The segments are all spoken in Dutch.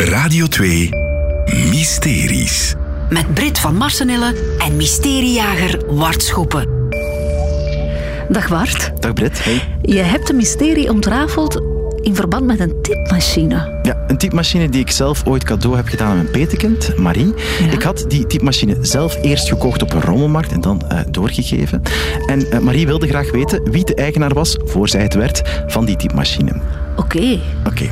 Radio 2 Mysteries. Met Brit van Marsenille en mysteriejager Wart Schoepen. Dag Bart. Dag Brit. Hey. Je hebt een mysterie ontrafeld in verband met een typemachine. Ja, een typemachine die ik zelf ooit cadeau heb gedaan aan mijn petekind, Marie. Ik had die typemachine zelf eerst gekocht op een rommelmarkt en dan eh, doorgegeven. En eh, Marie wilde graag weten wie de eigenaar was, voor zij het werd, van die typemachine. Oké. Oké.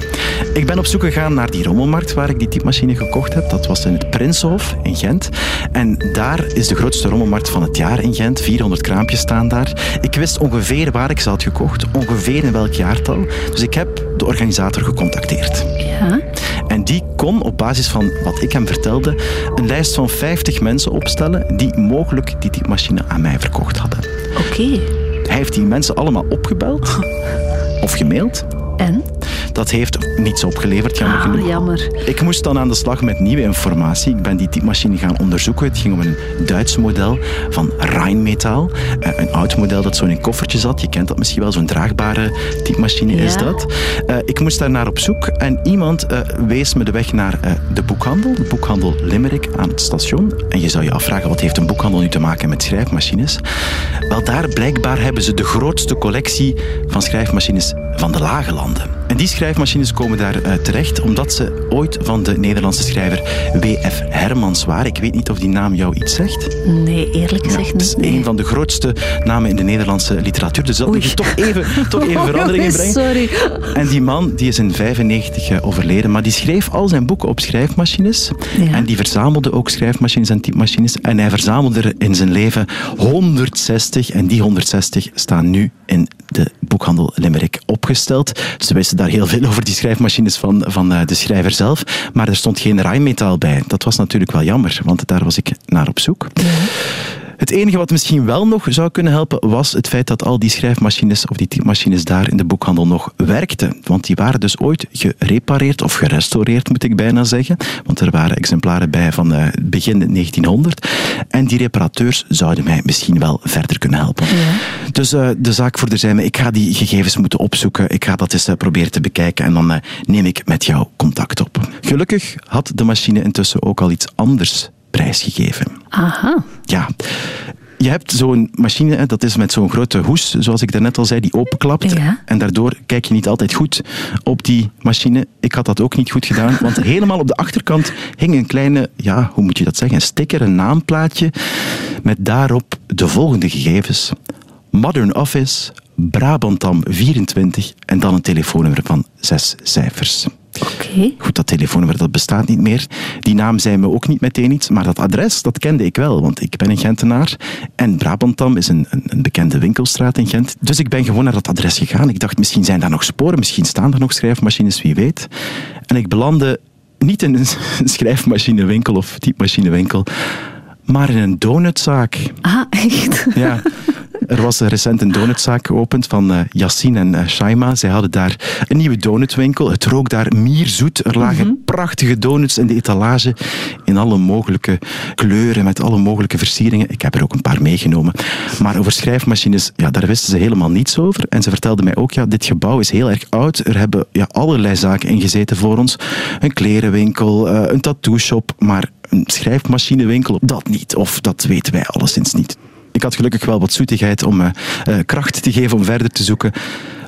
Ik ben op zoek gegaan naar die rommelmarkt waar ik die typemachine gekocht heb. Dat was in het Prinsenhof in Gent. En daar is de grootste rommelmarkt van het jaar in Gent. 400 kraampjes staan daar. Ik wist ongeveer waar ik ze had gekocht, ongeveer in welk jaartal. Dus ik heb de organisator gecontacteerd. Ja. En die kon op basis van wat ik hem vertelde een lijst van 50 mensen opstellen die mogelijk die typemachine aan mij verkocht hadden. Oké. Hij heeft die mensen allemaal opgebeld of gemaild. En? Dat heeft niets opgeleverd, jammer Ah, genoeg. jammer. Ik moest dan aan de slag met nieuwe informatie. Ik ben die typemachine gaan onderzoeken. Het ging om een Duits model van Rheinmetall. Eh, een oud model dat zo in een koffertje zat. Je kent dat misschien wel, zo'n draagbare typemachine is dat. Eh, ik moest daar naar op zoek en iemand eh, wees me de weg naar de boekhandel. De boekhandel Limerick aan het station. En je zou je afvragen, wat heeft een boekhandel nu te maken met schrijfmachines? Wel, daar blijkbaar hebben ze de grootste collectie van schrijfmachines van de lage landen. En die schrijfmachines komen daar eh, terecht omdat ze ooit van de Nederlandse schrijver W.F. Hermans waren. Ik weet niet of die naam jou iets zegt. Nee, eerlijk Ja, gezegd het is niet. nee. een van de grootste namen in de Nederlandse literatuur. Dus dat Oei. moet je toch even, toch even Oh, verandering in brengen. Sorry. En die man die is in 95 eh, overleden, maar die schreef al zijn boeken op schrijfmachines. Ja. En die verzamelde ook schrijfmachines en typemachines. En hij verzamelde er in zijn leven 160. En die 160 staan nu in de boekhandel Limerick opgesteld. Ze wisten daar heel veel over die schrijfmachines van, van eh, de schrijver zelf. Maar er stond geen Rheinmetall bij. Dat was natuurlijk wel jammer, want daar was ik naar op zoek. Het enige wat misschien wel nog zou kunnen helpen, was het feit dat al die schrijfmachines of die typemachines daar in de boekhandel nog werkten. Want die waren dus ooit gerepareerd of gerestaureerd, moet ik bijna zeggen. Want er waren exemplaren bij van eh, begin 1900. En die reparateurs zouden mij misschien wel verder kunnen helpen. Dus eh, de zaak voor de zijn, ik ga die gegevens moeten opzoeken. Ik ga dat eens eh, proberen te bekijken en dan neem ik met jou contact op. Gelukkig had de machine intussen ook al iets anders prijsgegeven. Aha. Ja. Je hebt zo'n machine, dat is met zo'n grote hoes, zoals ik daarnet al zei, die openklapt. Ja. En daardoor kijk je niet altijd goed op die machine. Ik had dat ook niet goed gedaan, want helemaal op de achterkant hing een kleine, ja, hoe moet je dat zeggen, een sticker, een naamplaatje, met daarop de volgende gegevens. Modern Office, Brabantam 24 en dan een telefoonnummer van zes cijfers. Oké. Goed, dat telefoonnummer dat bestaat niet meer. Die naam zei me ook niet meteen iets, maar dat adres dat kende ik wel, want ik ben een Gentenaar. En Brabantam is een, een, een bekende winkelstraat in Gent. Dus ik ben gewoon naar dat adres gegaan. Ik dacht, misschien zijn daar nog sporen, misschien staan er nog schrijfmachines, wie weet. En ik belandde niet in een schrijfmachinewinkel of typemachinewinkel, maar in een donutzaak. Ah, echt? Ja. Er was recent een donutzaak geopend van eh Yassine en eh, Shaima. Zij hadden daar een nieuwe donutwinkel. Het rook daar mierzoet. Er lagen prachtige donuts in de etalage. In alle mogelijke kleuren, met alle mogelijke versieringen. Ik heb er ook een paar meegenomen. Maar over schrijfmachines, ja, daar wisten ze helemaal niets over. En ze vertelden mij ook, ja, dit gebouw is heel erg oud. Er hebben ja, allerlei zaken ingezeten voor ons. Een klerenwinkel, eh, een tattoo-shop. Maar een schrijfmachinewinkel, dat niet. Of dat weten wij alleszins niet. Ik had gelukkig wel wat zoetigheid om eh, eh, kracht te geven om verder te zoeken.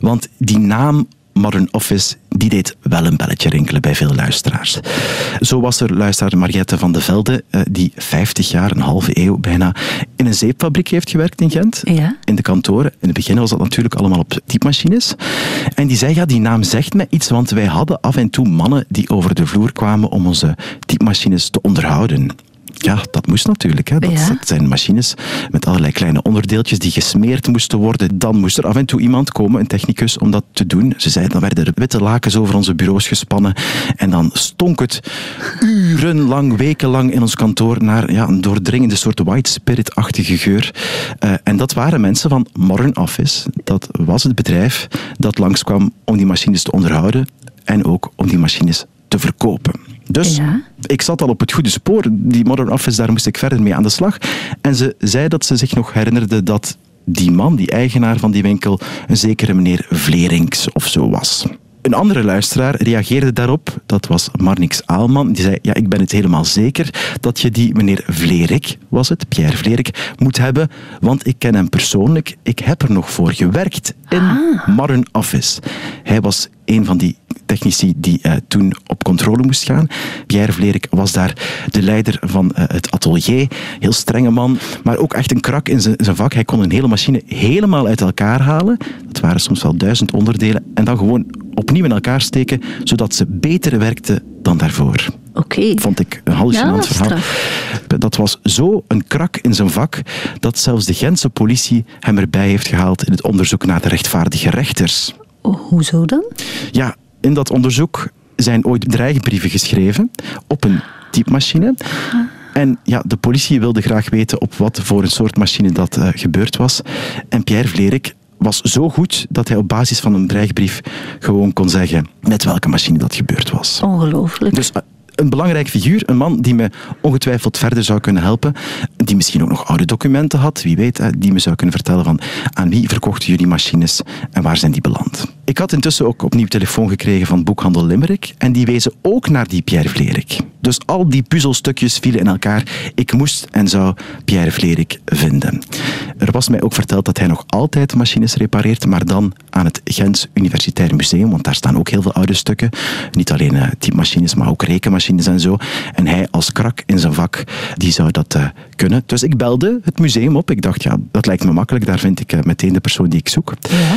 Want die naam Modern Office, die deed wel een belletje rinkelen bij veel luisteraars. Zo was er luisteraar Mariette van de Velde, eh, die 50 jaar, een halve eeuw bijna, in een zeepfabriek heeft gewerkt in Gent. Ja. In de kantoren. In het begin was dat natuurlijk allemaal op typemachines. En die zei, ja, die naam zegt me iets, want wij hadden af en toe mannen die over de vloer kwamen om onze typemachines te onderhouden. Ja, dat moest natuurlijk. Hè. Dat, Ja. dat zijn machines met allerlei kleine onderdeeltjes die gesmeerd moesten worden. Dan moest er af en toe iemand komen, een technicus, om dat te doen. Ze zeiden, dan werden er witte lakens over onze bureaus gespannen. En dan stonk het urenlang, wekenlang in ons kantoor naar ja, een doordringende soort white spirit-achtige geur. Eh, en dat waren mensen van Modern Office. Dat was het bedrijf dat langskwam om die machines te onderhouden en ook om die machines te verkopen. Dus Ja. ik zat al op het goede spoor. Die Modern Office, daar moest ik verder mee aan de slag. En ze zei dat ze zich nog herinnerde dat die man, die eigenaar van die winkel, een zekere meneer Vlerinks of zo was. Een andere luisteraar reageerde daarop, dat was Marnix Aalman. Die zei, ja, ik ben het helemaal zeker dat je die meneer Vlerik, was het, Pierre Vlerik, moet hebben, want ik ken hem persoonlijk. Ik heb er nog voor gewerkt in Marren Office. Hij was een van die technici die uh, toen op controle moest gaan. Pierre Vlerik was daar de leider van uh, het atelier. Heel strenge man, maar ook echt een krak in zijn vak. Hij kon een hele machine helemaal uit elkaar halen. Dat waren soms wel duizend onderdelen. En dan gewoon opnieuw in elkaar steken, zodat ze beter werkte dan daarvoor. Oké. Vond ik een hallucinant Ja, verhaal. Dat was zo een krak in zijn vak dat zelfs de Gentse politie hem erbij heeft gehaald in het onderzoek naar de rechtvaardige rechters. Oh, hoezo dan? Ja, in dat onderzoek zijn ooit dreigbrieven geschreven op een typemachine. En ja, de politie wilde graag weten op wat voor een soort machine dat eh, gebeurd was. En Pierre Vlerik was zo goed dat hij op basis van een dreigbrief gewoon kon zeggen met welke machine dat gebeurd was. Ongelooflijk. Dus eh, een belangrijk figuur, een man die me ongetwijfeld verder zou kunnen helpen, die misschien ook nog oude documenten had, wie weet, hè, die me zou kunnen vertellen van aan wie verkochten jullie machines en waar zijn die beland. Ik had intussen ook opnieuw telefoon gekregen van Boekhandel Limerick en die wezen ook naar die Pierre Vlerik. Dus al die puzzelstukjes vielen in elkaar. Ik moest en zou Pierre Vlerik vinden. Er was mij ook verteld dat hij nog altijd machines repareert, maar dan aan het Gens Universitair Museum, want daar staan ook heel veel oude stukken. Niet alleen uh, typemachines, maar ook rekenmachines en zo. En hij als krak in zijn vak, die zou dat uh, kunnen. Dus ik belde het museum op. Ik dacht, ja, dat lijkt me makkelijk. Daar vind ik uh, meteen de persoon die ik zoek. Ja.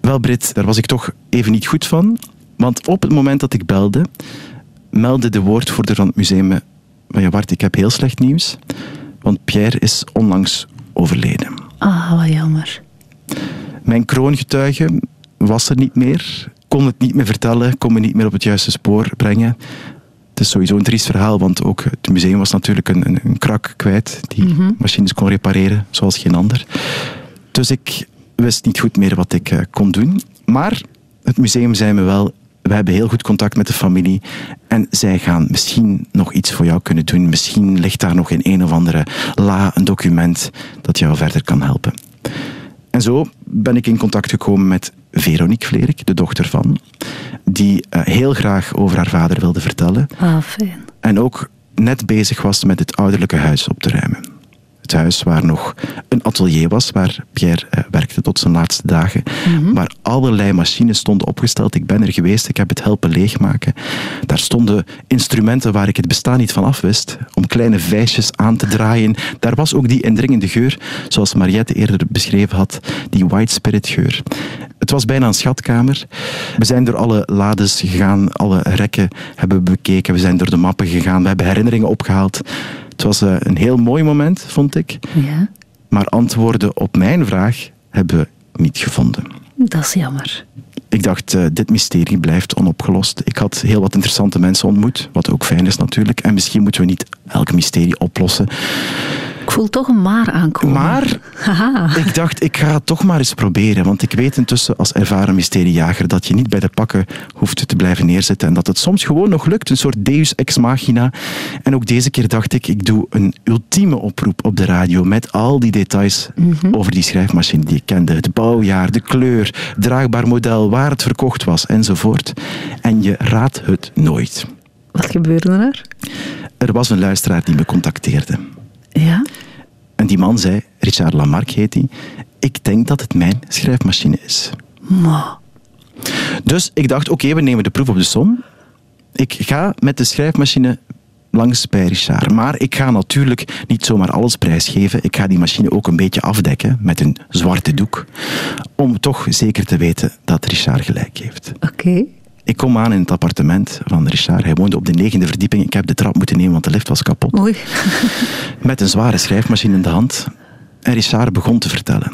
Wel, Brit, daar was ik toch even niet goed van. Want op het moment dat ik belde, meldde de woordvoerder van het museum me... "Maar Ja, Bart, ik heb heel slecht nieuws. Want Pierre is onlangs overleden. Ah, wat jammer. Mijn kroongetuige was er niet meer. Kon het niet meer vertellen, kon me niet meer op het juiste spoor brengen. Het is sowieso een triest verhaal, want ook het museum was natuurlijk een, een, een krak kwijt die machines kon repareren, zoals geen ander. Dus ik wist niet goed meer wat ik uh, kon doen. Maar het museum zei me wel, we hebben heel goed contact met de familie en zij gaan misschien nog iets voor jou kunnen doen. Misschien ligt daar nog in een of andere la een document dat jou verder kan helpen. En zo ben ik in contact gekomen met Veronique Vlerik, de dochter van, die uh, heel graag over haar vader wilde vertellen. Ah, fijn. En ook net bezig was met het ouderlijke huis op te ruimen. Het huis waar nog een atelier was, waar Pierre uh, werkte tot zijn laatste dagen. Mm-hmm. Waar allerlei machines stonden opgesteld. Ik ben er geweest, ik heb het helpen leegmaken. Daar stonden instrumenten waar ik het bestaan niet van af wist. Om kleine vijsjes aan te draaien. Daar was ook die indringende geur, zoals Mariette eerder beschreven had. Die white spirit geur. Het was bijna een schatkamer. We zijn door alle lades gegaan, alle rekken hebben we bekeken. We zijn door de mappen gegaan, we hebben herinneringen opgehaald. Het was uh, een heel mooi moment, vond ik. Ja. Maar antwoorden op mijn vraag hebben we niet gevonden. Dat is jammer. Ik dacht, uh, dit mysterie blijft onopgelost. Ik had heel wat interessante mensen ontmoet, wat ook fijn is natuurlijk. En misschien moeten we niet elk mysterie oplossen. Ik voel toch een maar aankomen. Maar Haha. ik dacht, ik ga het toch maar eens proberen. Want ik weet intussen als ervaren mysteriejager dat je niet bij de pakken hoeft te blijven neerzitten. En dat het soms gewoon nog lukt. Een soort deus ex machina. En ook deze keer dacht ik, ik doe een ultieme oproep op de radio. Met al die details mm-hmm. over die schrijfmachine die ik kende. Het bouwjaar, de kleur, draagbaar model, waar het verkocht was enzovoort. En je raadt het nooit. Wat gebeurde er? Er was een luisteraar die me contacteerde. Ja? En die man zei, Richard Lamarck heet hij, ik denk dat het mijn schrijfmachine is. Ma. Dus ik dacht, oké, okay, we nemen de proef op de som. Ik ga met de schrijfmachine langs bij Richard. Maar ik ga natuurlijk niet zomaar alles prijsgeven. Ik ga die machine ook een beetje afdekken met een zwarte doek. Om toch zeker te weten dat Richard gelijk heeft. Oké. Okay. Ik kom aan in het appartement van Richard. Hij woonde op de negende verdieping. Ik heb de trap moeten nemen, want de lift was kapot. Met een zware schrijfmachine in de hand. En Richard begon te vertellen.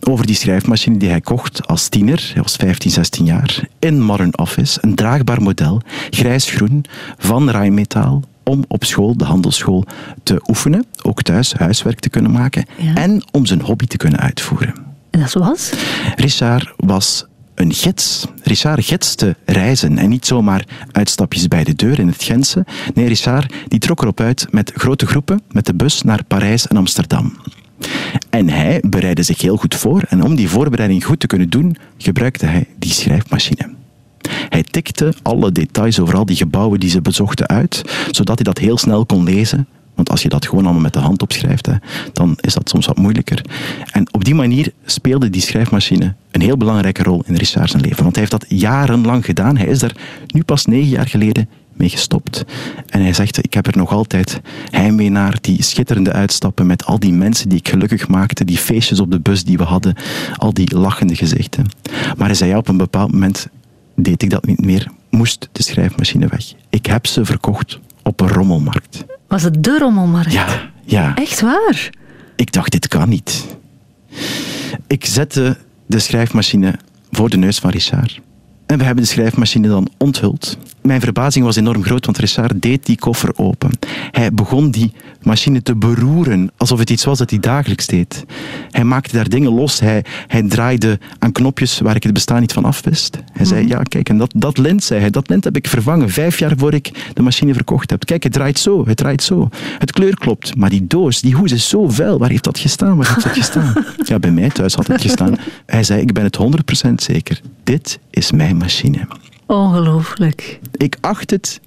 Over die schrijfmachine die hij kocht als tiener. Hij was 15, 16 jaar. In Modern Office. Een draagbaar model. Grijsgroen. Van rijmetaal. Om op school, de handelsschool, te oefenen. Ook thuis huiswerk te kunnen maken. Ja. En om zijn hobby te kunnen uitvoeren. En dat was? Richard was een gids. Richard gidste reizen en niet zomaar uitstapjes bij de deur in het Gentse. Nee, Richard die trok erop uit met grote groepen met de bus naar Parijs en Amsterdam. En hij bereidde zich heel goed voor en om die voorbereiding goed te kunnen doen, gebruikte hij die schrijfmachine. Hij tikte alle details over al die gebouwen die ze bezochten uit, zodat hij dat heel snel kon lezen. Want als je dat gewoon allemaal met de hand opschrijft, hè, dan is dat soms wat moeilijker. En op die manier speelde die schrijfmachine een heel belangrijke rol in Richard zijn leven. Want hij heeft dat jarenlang gedaan. Hij is daar nu pas negen jaar geleden mee gestopt. En hij zegt, ik heb er nog altijd heimwee naar, die schitterende uitstappen met al die mensen die ik gelukkig maakte, die feestjes op de bus die we hadden, al die lachende gezichten. Maar hij zei, ja, op een bepaald moment deed ik dat niet meer, moest de schrijfmachine weg. Ik heb ze verkocht op een rommelmarkt. Was het de rommelmarkt? Ja, ja. Echt waar? Ik dacht, dit kan niet. Ik zette de schrijfmachine voor de neus van Richard. En we hebben de schrijfmachine dan onthuld. Mijn verbazing was enorm groot, want Richard deed die koffer open. Hij begon die machine te beroeren, alsof het iets was dat hij dagelijks deed. Hij maakte daar dingen los. Hij, hij draaide aan knopjes waar ik het bestaan niet van afwist. Hij zei, ja kijk, en dat, dat lint, zei hij, dat lint heb ik vervangen vijf jaar voor ik de machine verkocht heb. Kijk, het draait zo, het draait zo. Het kleur klopt, maar die doos, die hoes is zo vuil. Waar heeft dat gestaan? Waar heeft dat gestaan? Ja, bij mij thuis had het gestaan. Hij zei, ik ben het 100% zeker. Dit is mijn machine. Ongelooflijk. Ik acht het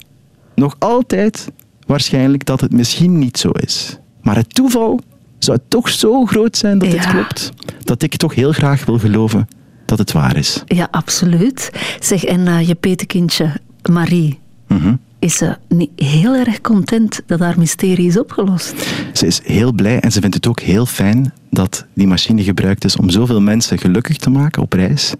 nog altijd waarschijnlijk dat het misschien niet zo is. Maar het toeval zou toch zo groot zijn dat dit Ja. klopt, dat ik toch heel graag wil geloven dat het waar is. Ja, absoluut. Zeg, en eh, je petekindje Marie, Mhm. is ze niet heel erg content dat haar mysterie is opgelost? Ze is heel blij en ze vindt het ook heel fijn dat die machine gebruikt is om zoveel mensen gelukkig te maken op reis.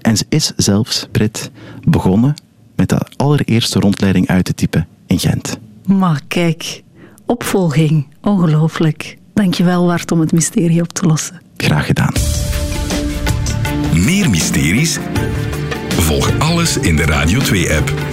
En ze is zelfs, Brit, begonnen met de allereerste rondleiding uit te typen in Gent. Maar kijk, opvolging. Ongelooflijk. Dankjewel, Wart, om het mysterie op te lossen. Graag gedaan. Meer mysteries? Volg alles in de Radio 2-app.